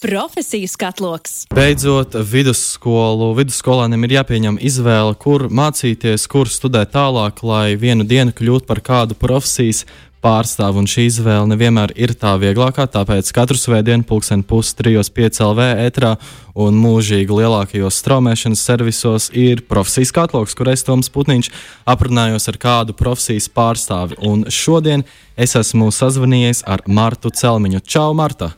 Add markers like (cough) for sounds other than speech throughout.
Profesiju skatloks. Beidzot, vidusskolu vidusskolāniem ir jāpieņem izvēle, kur mācīties, kur studēt tālāk, lai vienu dienu kļūtu par kādu profesijas pārstāvu. Un šī izvēle nevienmēr ir tā vieglākā, tāpēc katru svētdienu, pulksten pustrijos, 5 LV ētrā un mūžīgi lielākajos straumēšanas servisos ir profesijas katloks, kur es Toms Putniņš aprunājos ar kādu profesijas pārstāvi. Un šodien es esmu sazvanījies ar Martu Celmiņu. Čau, Marta!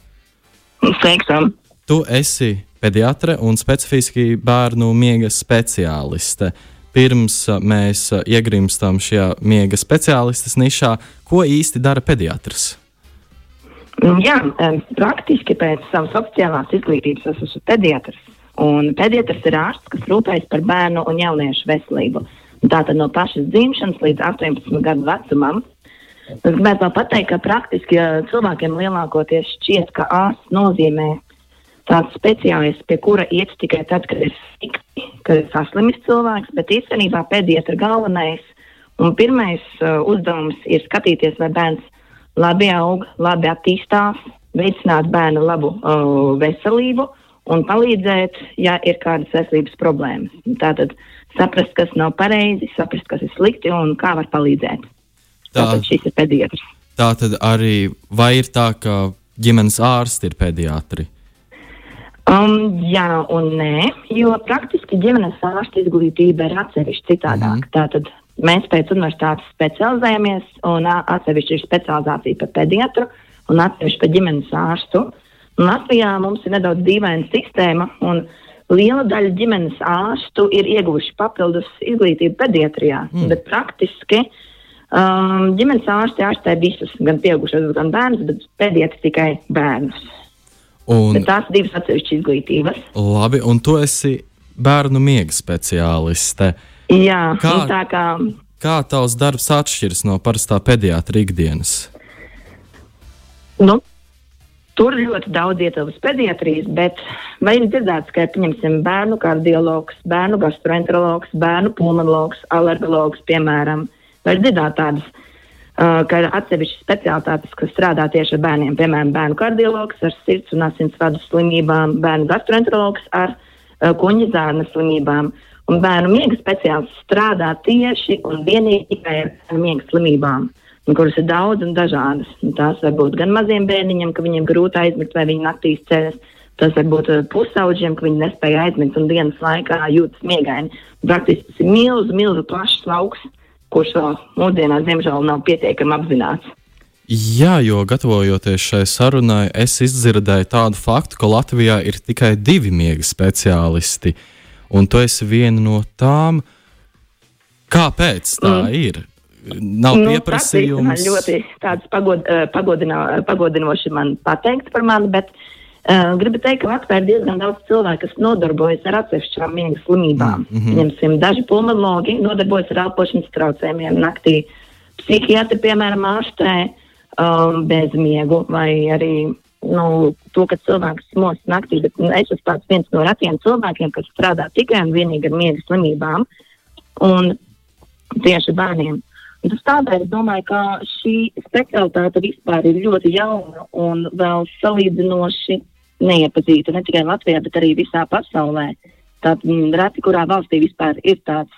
Sveikam! Tu esi pediatre un specifiski bērnu miega speciāliste. Pirms mēs iegrimstam šajā miega speciālistes nišā, ko īsti dara pediatrs? Jā, praktiski pēc savas oficiālās izglītības es esmu pediatrs. Un pediatrs ir ārsts, kas rūpējas par bērnu un jauniešu veselību. Tātad no pašas dzimšanas līdz 18 gadu vecumam Es gribētu vēl pateikt, ka praktiski cilvēkiem lielākoties šķiet, ka ārsts nozīmē tāds speciālists, pie kura iet tikai tad, kad ir slikti, kad ir saslimis cilvēks, bet īstenībā pēdējais ir galvenais. Un pirmais uh, uzdevums ir skatīties, vai bērns labi aug, labi attīstās, veicināt bērnu labu uh, veselību un palīdzēt, ja ir kādas veselības problēmas. Tātad saprast, kas nav pareizi, saprast, kas ir slikti un kā var palīdzēt. Tā, Tātad šis ir pediatrs. Tā tad arī vai ir tā, ka ģimenes ārsti ir pediatri? Um, jā, un nē, jo praktiski ģimenes ārsta izglītība ir atsevišķi citādāk. Mm. Tātad mēs pēc universitātes specializējamies, un atsevišķi ir specializācija par pediatru un atsevišķi par ģimenes ārstu. Un Latvijā mums ir nedaudz dīvaina sistēma, un liela daļa ģimenes ārstu ir ieguvuši papildus izglītību pediatrijā, mm. bet praktiski uh, Um, ģimenes ārsti ārstē visus, gan pieaugušos, gan bērnus, bet pēdējais tikai bērnus. Un, bet tās divas atsevišķas izglītības. Labi, un tu esi bērnu miega speciāliste. Jā, kā, tā kā. Kā tavs darbs atšķiras no parastā pediatra ikdienas? Nu, tur ļoti daudz ietilpst pediatrijas, bet vai ir dzirdēts, ka, pieņemsim, bērnu kardiologs, bērnu gastroenterologs, bērnu pulmonologs, alergologs, piemēram, var dzirdēt tādas, uh, ka ir atsevišķas speciālitātes, kas strādā tieši ar bērniem. Piemēram, bērnu kardiologs ar sirds un asinsvadu slimībām, bērnu gastroenterologs ar uh, kuņģa zārna slimībām. Un bērnu miega speciālists strādā tieši un vienīgi tikai ar bērnu miega slimībām, kuras ir daudz un dažādas. Un tās var būt gan maziem bērniņiem, ka viņiem grūti aizmigt vai viņi naktīs ceļas. Tas var būt pusauģiem, ka viņi nespēja aizmigt un dienas laikā jūtas miegaini. Praktiski tas ir milzu, milzu plašs lauks, kurš vēl mūsdienās, diemžēl, nav pietiekami apzināts. Jā, jo gatavojoties šai sarunai, es izdzirdēju tādu faktu, ka Latvijā ir tikai divi miega speciālisti, un tu esi viena no tām. Kāpēc tā mm. ir? Nav nu, pieprasījums. Tas ļoti pagod, eh, pagodino, pagodinoši man pateikt par mani, bet uh, Uh, gribu teikt, ka Latvijā ir diezgan daudz cilvēku, kas nodarbojas ar atsevišķām miega slimībām. Mm -hmm. Ņemsim, daži pulmonologi nodarbojas ar elpošanas traucējumiem naktī. Psihiatri, piemēram, ārstē um, bezmiegu vai arī nu, to, ka cilvēks mos naktī. Bet, nu, es esmu viens no retiem cilvēkiem, kas strādā tikai un vienīgi ar miega slimībām un tieši bērniem. Un tas tādēļ es domāju, ka šī specialitāte vispār ir ļoti jauna un vēl salīdzinoši neiepazīta ne tikai Latvijā, bet arī visā pasaulē. Tad mm, reti, kurā valstī vispār ir tāds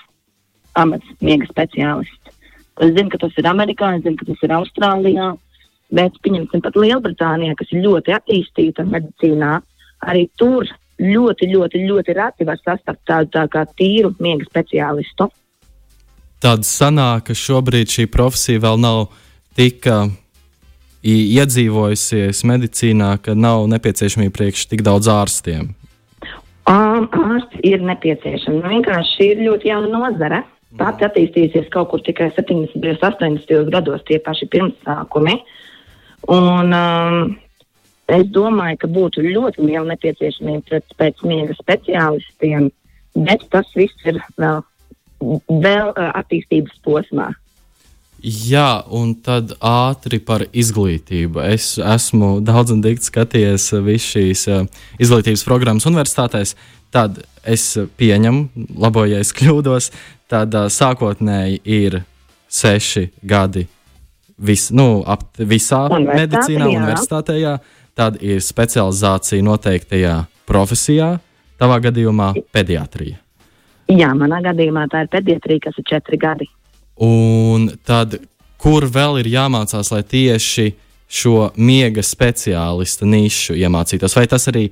amats, miega speciālists. Es zinu, ka tas ir Amerikā, es zinu, ka tas ir Austrālijā, bet, pieņemsim, pat Lielbritānijā, kas ir ļoti attīstīta medicīnā, arī tur ļoti, ļoti, ļoti reti var sastapt tādu tā kā tīru miega speciālistu. Tad sanāk, ka šobrīd šī profesija vēl nav tik iedzīvojusies medicīnā, ka nav nepieciešamība priekš tik daudz ārstiem? Um, ārsti ir nepieciešami. Nu, vienkārši ir ļoti jauna nozare. Pati attīstīsies kaut kur tikai 70. un 80. gados, tie paši pirmsākumi. Un, um, es domāju, ka būtu ļoti liela nepieciešamība pēc, pēc miega speciālistiem, bet tas viss ir vēl, vēl uh, attīstības posmā. Jā, un tad ātri par izglītību. Es esmu daudz un dikti skatījies visas šīs izglītības programmas universitātēs. Tad es pieņemu, labo, ja es kļūdos, tad sākotnēji ir seši gadi vis, nu, ap, visā universitātē, medicīnā, jā. universitātē. Jā. tad ir specializācija noteiktajā profesijā, tavā gadījumā pediatrija. Jā, manā gadījumā tā ir pediatrija, kas ir četri gadi. Un tad, kur vēl ir jāmācās, lai tieši šo miega speciālista nišu iemācītos, vai tas arī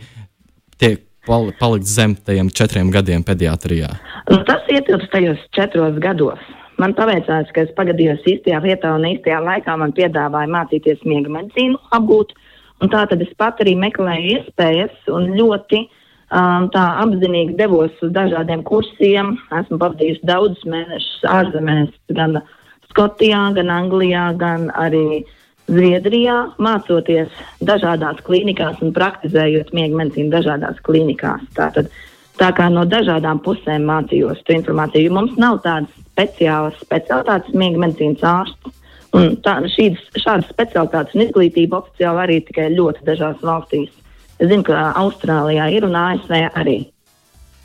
tiek palikt zem tajiem četriem gadiem pediatrijā? Nu, tas ietilpst tajos četros gados. Man paveicās, ka es pagadījos īstajā vietā un īstajā laikā man piedāvāja mācīties miega medicīnu apgūt. Tā tad es pat arī meklēju iespējas un ļoti tā apzinīgi devos uz dažādiem kursiem. Esmu pavadījusi daudzus mēnešus ārzemēs, gan Skotijā, gan Anglijā, gan arī Zviedrijā, mācoties dažādās klinikās un praktizējot miega medicīnu dažādās klinikās. Tātad, tā kā no dažādām pusēm mācījos to informāciju, jo mums nav tādas speciālas specialitātes miega medicīnas ārsts. Un tā, šīs, šādas specialitātes un izglītība oficiāli arī tikai ļoti dažās valstīs. Es zinu, ka Austrālijā ir un ASV arī.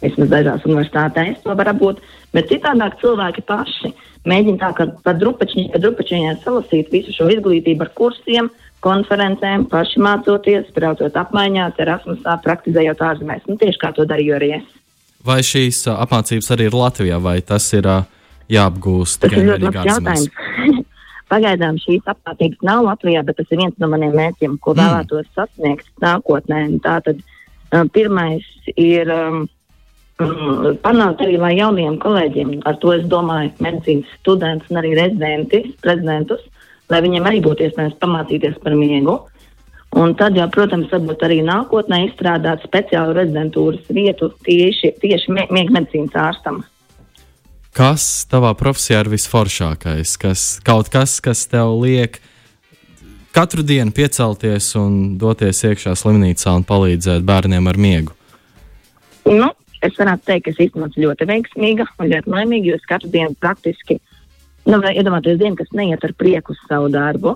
Vismaz dažās universitātēs to var apgūt, bet citādāk cilvēki paši mēģina tā, ka pa drupačiņai salasīt visu šo izglītību ar kursiem, konferencēm, paši mācoties, braucot apmaiņās, Erasmusā, praktizējot ārzemēs. Nu, tieši kā to darīju arī es. Vai šīs apmācības arī ir Latvijā, vai tas ir jāapgūst tas tikai ļoti labs jautājums. (laughs) Pagaidām šīs apmācības nav Latvijā, bet tas ir viens no maniem mērķiem, ko mm. vēlētos sasniegt nākotnē. Tātad uh, pirmais ir um, Mm, panākt arī, lai jauniem kolēģiem, ar to es domāju, medicīnas studentus un arī rezidenti, prezidentus, lai viņiem arī būtu iespējams pamācīties par miegu. Un tad, jau, protams, varbūt arī nākotnē izstrādāt speciālu rezidentūras vietu tieši, tieši miega medicīnas ārstam. Kas tavā profesijā ir visforšākais? Kas, kaut kas, kas tev liek katru dienu piecelties un doties iekšā slimnīcā un palīdzēt bērniem ar miegu? Nu, es varētu teikt, ka es īstenībā ļoti veiksmīga un ļoti laimīga, jo es katru dienu praktiski, nu, iedomājieties dienu, kas neiet ar prieku uz savu darbu.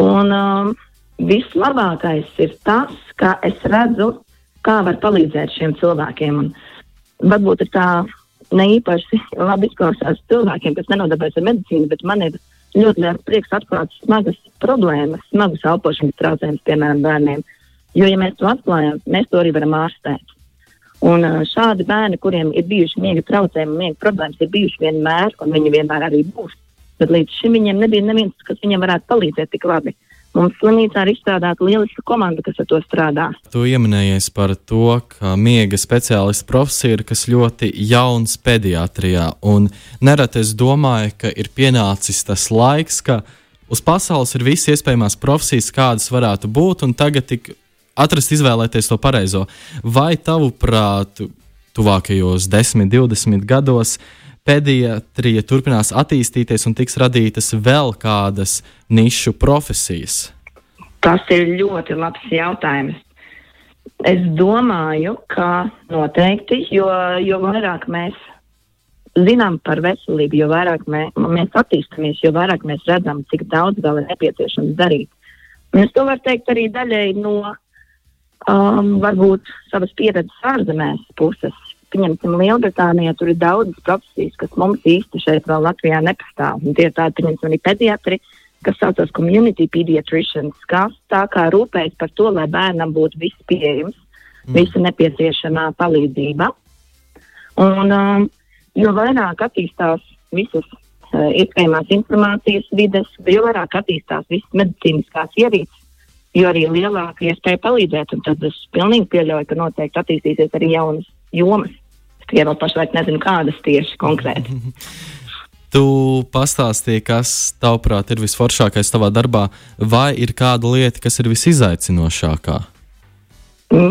Un um, vislabākais ir tas, ka es redzu, kā var palīdzēt šiem cilvēkiem. Un varbūt ir tā ne īpaši labi izklausās cilvēkiem, kas nenodarbojas ar medicīnu, bet man ir ļoti liels prieks atklāt smagas problēmas, smagas elpošanas traucējumus, piemēram, bērniem. Jo, ja mēs to atklājam, mēs to arī varam ārstēt. Un šādi bērni, kuriem ir bijuši miega traucējumi, miega problēmas, ir bijuši vienmēr, un viņi vienmēr arī būs. Bet līdz šim viņiem nebija neviens, kas viņiem varētu palīdzēt tik labi. Mums slimnīcā ir izstrādāta lieliska komanda, kas ar to strādā. Tu pieminējies par to, ka miega speciālists profesija ir kas ļoti jauns pediatrijā. Un nereti es domāju, ka ir pienācis tas laiks, ka uz pasaules ir visas iespējamās profesijas, kādas varētu būt, un tagad tik atrast, izvēlēties to pareizo. Vai tavuprāt, tuvākajos 10, 20 gados pediatrija turpinās attīstīties un tiks radītas vēl kādas nišu profesijas? Tas ir ļoti labs jautājums. Es domāju, ka noteikti, jo, jo vairāk mēs zinām par veselību, jo vairāk mē, mēs attīstāmies, jo vairāk mēs redzam, cik daudz vēl ir nepieciešams darīt. Un es to varu teikt arī daļēji no um, varbūt savas pieredzes ārzemēs puses. Pieņemsim, Lielbritānijā tur ir daudzas profesijas, kas mums īsti šeit vēl Latvijā nepastāv. Un tie ir tādi, pieņemsim, arī pediatri, kas saucas community pediatricians, kas tā kā rūpējas par to, lai bērnam būtu viss pieejams, mm. visa nepieciešamā palīdzība. Un, um, jo vairāk attīstās visas uh, iespējamās informācijas vides, jo vairāk attīstās visas medicīniskās ierīces, jo arī lielāka iespēja palīdzēt. Tad es pilnīgi pieļauju, ka noteikti attīstīsies arī jaunas jomas. Es tikai vēl pašlaik nezinu, kādas tieši konkrēti. (laughs) Tu pastāstīji, kas tavuprāt ir visforšākais tavā darbā, vai ir kāda lieta, kas ir visizaicinošākā?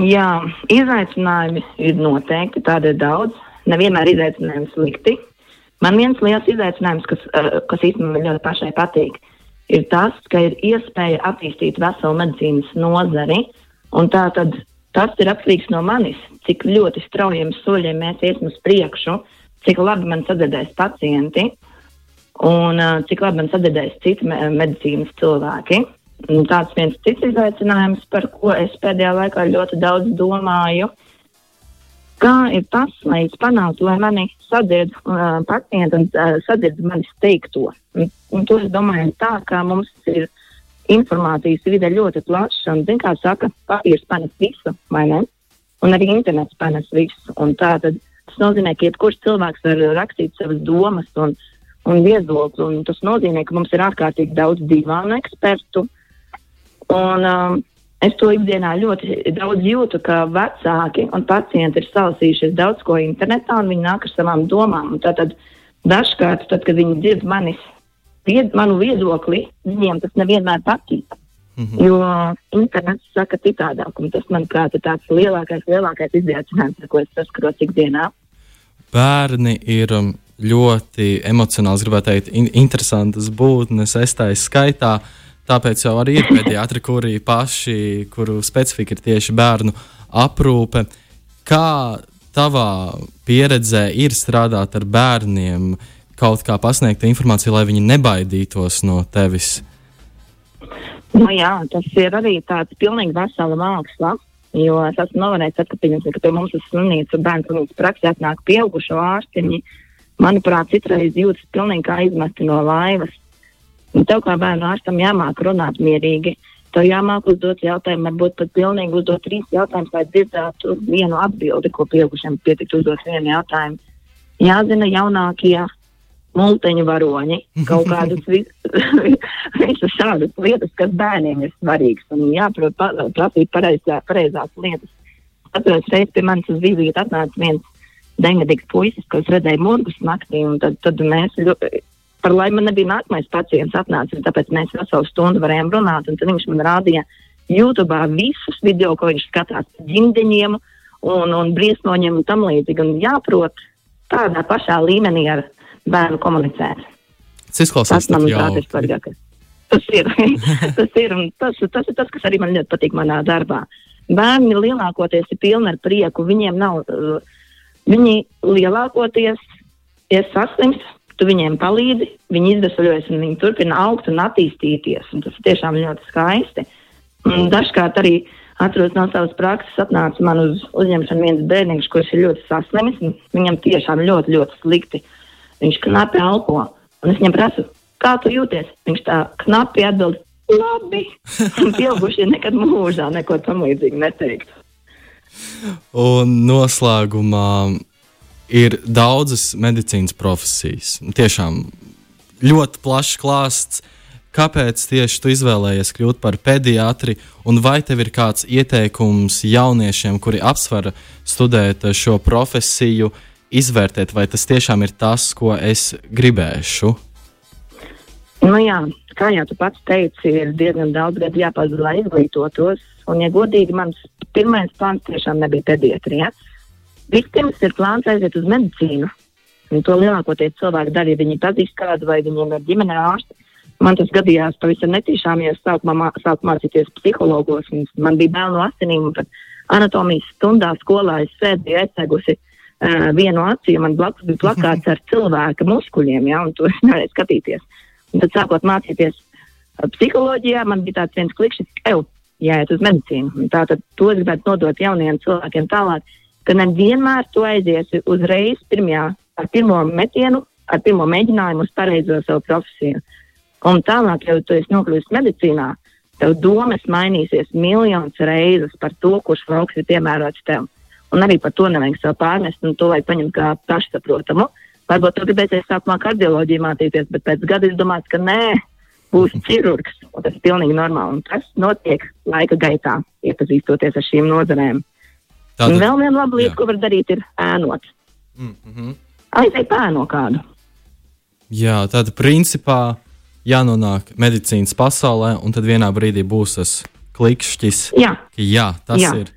Jā, izaicinājumi ir noteikti, tādi ir daudz. Nevienmēr izaicinājumi slikti. Man viens liels izaicinājums, kas, eh, kas īstenībā ļoti pašai patīk, ir tas, ka ir iespēja attīstīt veselu medicīnas nozari. Tātad tas ir atkarīgs no manis, cik ļoti straujiem soļiem mēs iesim uz priekšu, cik labi man sadzirdēs pacienti un uh, cik labi man sadzirdēs citi me medicīnas cilvēki. Un tāds viens cits izaicinājums, par ko es pēdējā laikā ļoti daudz domāju, Kā ir tas, lai es panāktu, lai mani sadzird uh, pacienti un uh, sadzird manis teikto? Un, un to es domāju tā, ka mums ir informācijas vide ļoti plaša. Un, zin, kā saka, papīrs panes visu, vai ne? Un arī internets panes visu. Un tā tad tas nozīmē, ka jebkurš cilvēks var rakstīt savas domas un, un viedokli. Un tas nozīmē, ka mums ir ārkārtīgi daudz divānu ekspertu. Un, um, es to ikdienā ļoti daudz jūtu, ka vecāki un pacienti ir salasījušies daudz ko internetā, un viņi nāk ar savām domām. Tātad dažkārt, tad, kad viņi dzird manis vied, manu viedokli, viņiem tas nevienmēr patīk. Mm -hmm. Jo internets saka citādāk, un tas, manuprāt, ir tāds lielākais, lielākais izaicinājums, ar ko es saskaros ikdienā. Bērni ir um, ļoti emocionāls, gribētu teikt, in interesantas būtnes, es tā skaitā. Tāpēc jau arī ir (coughs) pediatri, kuri paši, kuru specifika ir tieši bērnu aprūpe. Kā tavā pieredzē ir strādāt ar bērniem? Uh, kaut kā pasniegt informāciju, lai viņi nebaidītos no tevis? Nu, jā, tas ir arī tāds pilnīgi vesela māksla. Jo es esmu novērojis, ka, pieņemsim, ka mums uz slimnīcu bērnu slimnīcu praksē atnāk pieaugušo ārstiņi. Manuprāt, citreiz jūtas pilnīgi kā izmesti no laivas. Un tev kā bērnu ārstam jāmāk runāt mierīgi. Tev jāmāk uzdot jautājumu, varbūt pat pilnīgi uzdot trīs jautājumus, lai dzirdētu vienu atbildi, ko pieaugušiem pietiktu uzdot vienu jautājumu. Jāzina jaunākie multiņu varoņi, kaut (laughs) kādas (laughs) visas šādas lietas, kas bērniem ir svarīgas. Un jāprot prasīt pareizā, pareizās lietas. Atceros, reiz pie manis uz vizīti atnāca viens degadīgs puisis, kas redzēja murgus naktī, un tad, tad mēs ļoti, par lai man nebija nākamais pacients atnācis, tāpēc mēs veselu stundu varējām runāt, un tad viņš man rādīja YouTube visus video, ko viņš skatās par ģimdeņiem un, un briesmoņiem un tam līdzīgi. Un jāprot tādā pašā līmenī ar bērnu komunicēt. Tas izklausās manuprāt, ir svarīgākais. Tas ir, (laughs) tas, ir tas, tas ir tas, kas arī man ļoti patīk manā darbā. Bērni lielākoties ir pilni ar prieku. Viņiem nav, uh, viņi lielākoties ir saslims, tu viņiem palīdzi, viņi izdevļojas un viņi turpina augt un attīstīties. Un tas ir tiešām ļoti skaisti. Un dažkārt arī atceros no savas prakses, atnāca man uz uzņemšanu viens bērniņš, kurš ir ļoti saslimis. Viņam tiešām ļoti, ļoti slikti. Uh, Viņš knapi elpo. Un es viņam prasu, kā tu jūties? Viņš tā knapi atbild, labi. (laughs) Pieaugušie nekad mūžā neko tam līdzīgu neteikt. Un noslēgumā ir daudzas medicīnas profesijas. Tiešām ļoti plašs klāsts. Kāpēc tieši tu izvēlējies kļūt par pediatri, un vai tev ir kāds ieteikums jauniešiem, kuri apsver studēt šo profesiju, uh, izvērtēt, vai tas tiešām ir tas, ko es gribēšu? Nu jā, kā jau tu pats teici, ir diezgan daudz gadu jāpazūd, lai izglītotos. Un, ja godīgi, mans pirmais plāns tiešām nebija pediatrija. Vispirms ir plāns aiziet uz medicīnu. Un to lielākoties cilvēki dara, ja viņi pazīst kādu vai viņiem ir ģimenē ārsti. Man tas gadījās pavisam netīšām, ja es sāku, mā, sāku mācīties psihologos. Man bija bērnu asinīm, un anatomijas stundā skolā es sēdēju aizsēgusi uh, vienu acī, man blakus bija plakāts ar cilvēka muskuļiem, ja, un to es nevarēju skatīties. Un tad sākot mācīties psiholoģijā, man bija tāds viens klikšķis, eju, jāiet uz medicīnu. Tātad to es gribētu nodot jauniem cilvēkiem tālāk, ka nevienmēr tu aiziesi uzreiz pirmajā, ar pirmo metienu, ar pirmo mēģinājumu uz pareizo savu profesiju. Un tālāk, jau tu esi nokļuvis medicīnā, tev domas mainīsies miljonus reizes par to, kurš lauks ir piemērots tev. Un arī par to nevajag sev pārmest, un to vajag paņemt kā pašsaprotamu. Varbūt tu gribēsies sākumā kardioloģiju mācīties, bet pēc gada es domāju, ka nē, būs ķirurgs. Tas ir pilnīgi normāli. Un tas notiek laika gaitā, iepazīstoties ar šīm nozarēm. Tātad, un vēl viena laba lieta, jā. ko var darīt, ir ēnot. Mm -hmm. Aiziet pēno kādu. Jā, tāda principā jānonāk medicīnas pasaulē, un tad vienā brīdī būs tas klikšķis. Jā, jā tas jā. ir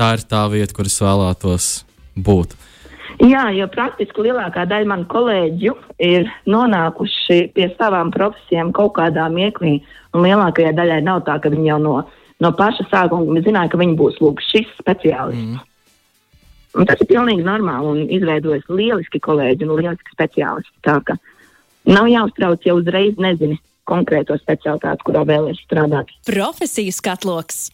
tā ir tā vieta, kur es vēlētos būt. Jā, jo praktiski lielākā daļa manu kolēģu ir nonākuši pie savām profesijām kaut kādā mieklī. Un lielākajai daļai nav tā, ka viņi jau no, no paša sākuma zināja, ka viņi būs lūk, šis speciālists. Mm. Un tas ir pilnīgi normāli un izveidojas lieliski kolēģi un lieliski speciālisti. Tā ka nav jāuztrauc, ja uzreiz nezini konkrēto specialitāti, kurā vēlēsies strādāt. Profesijas katloks.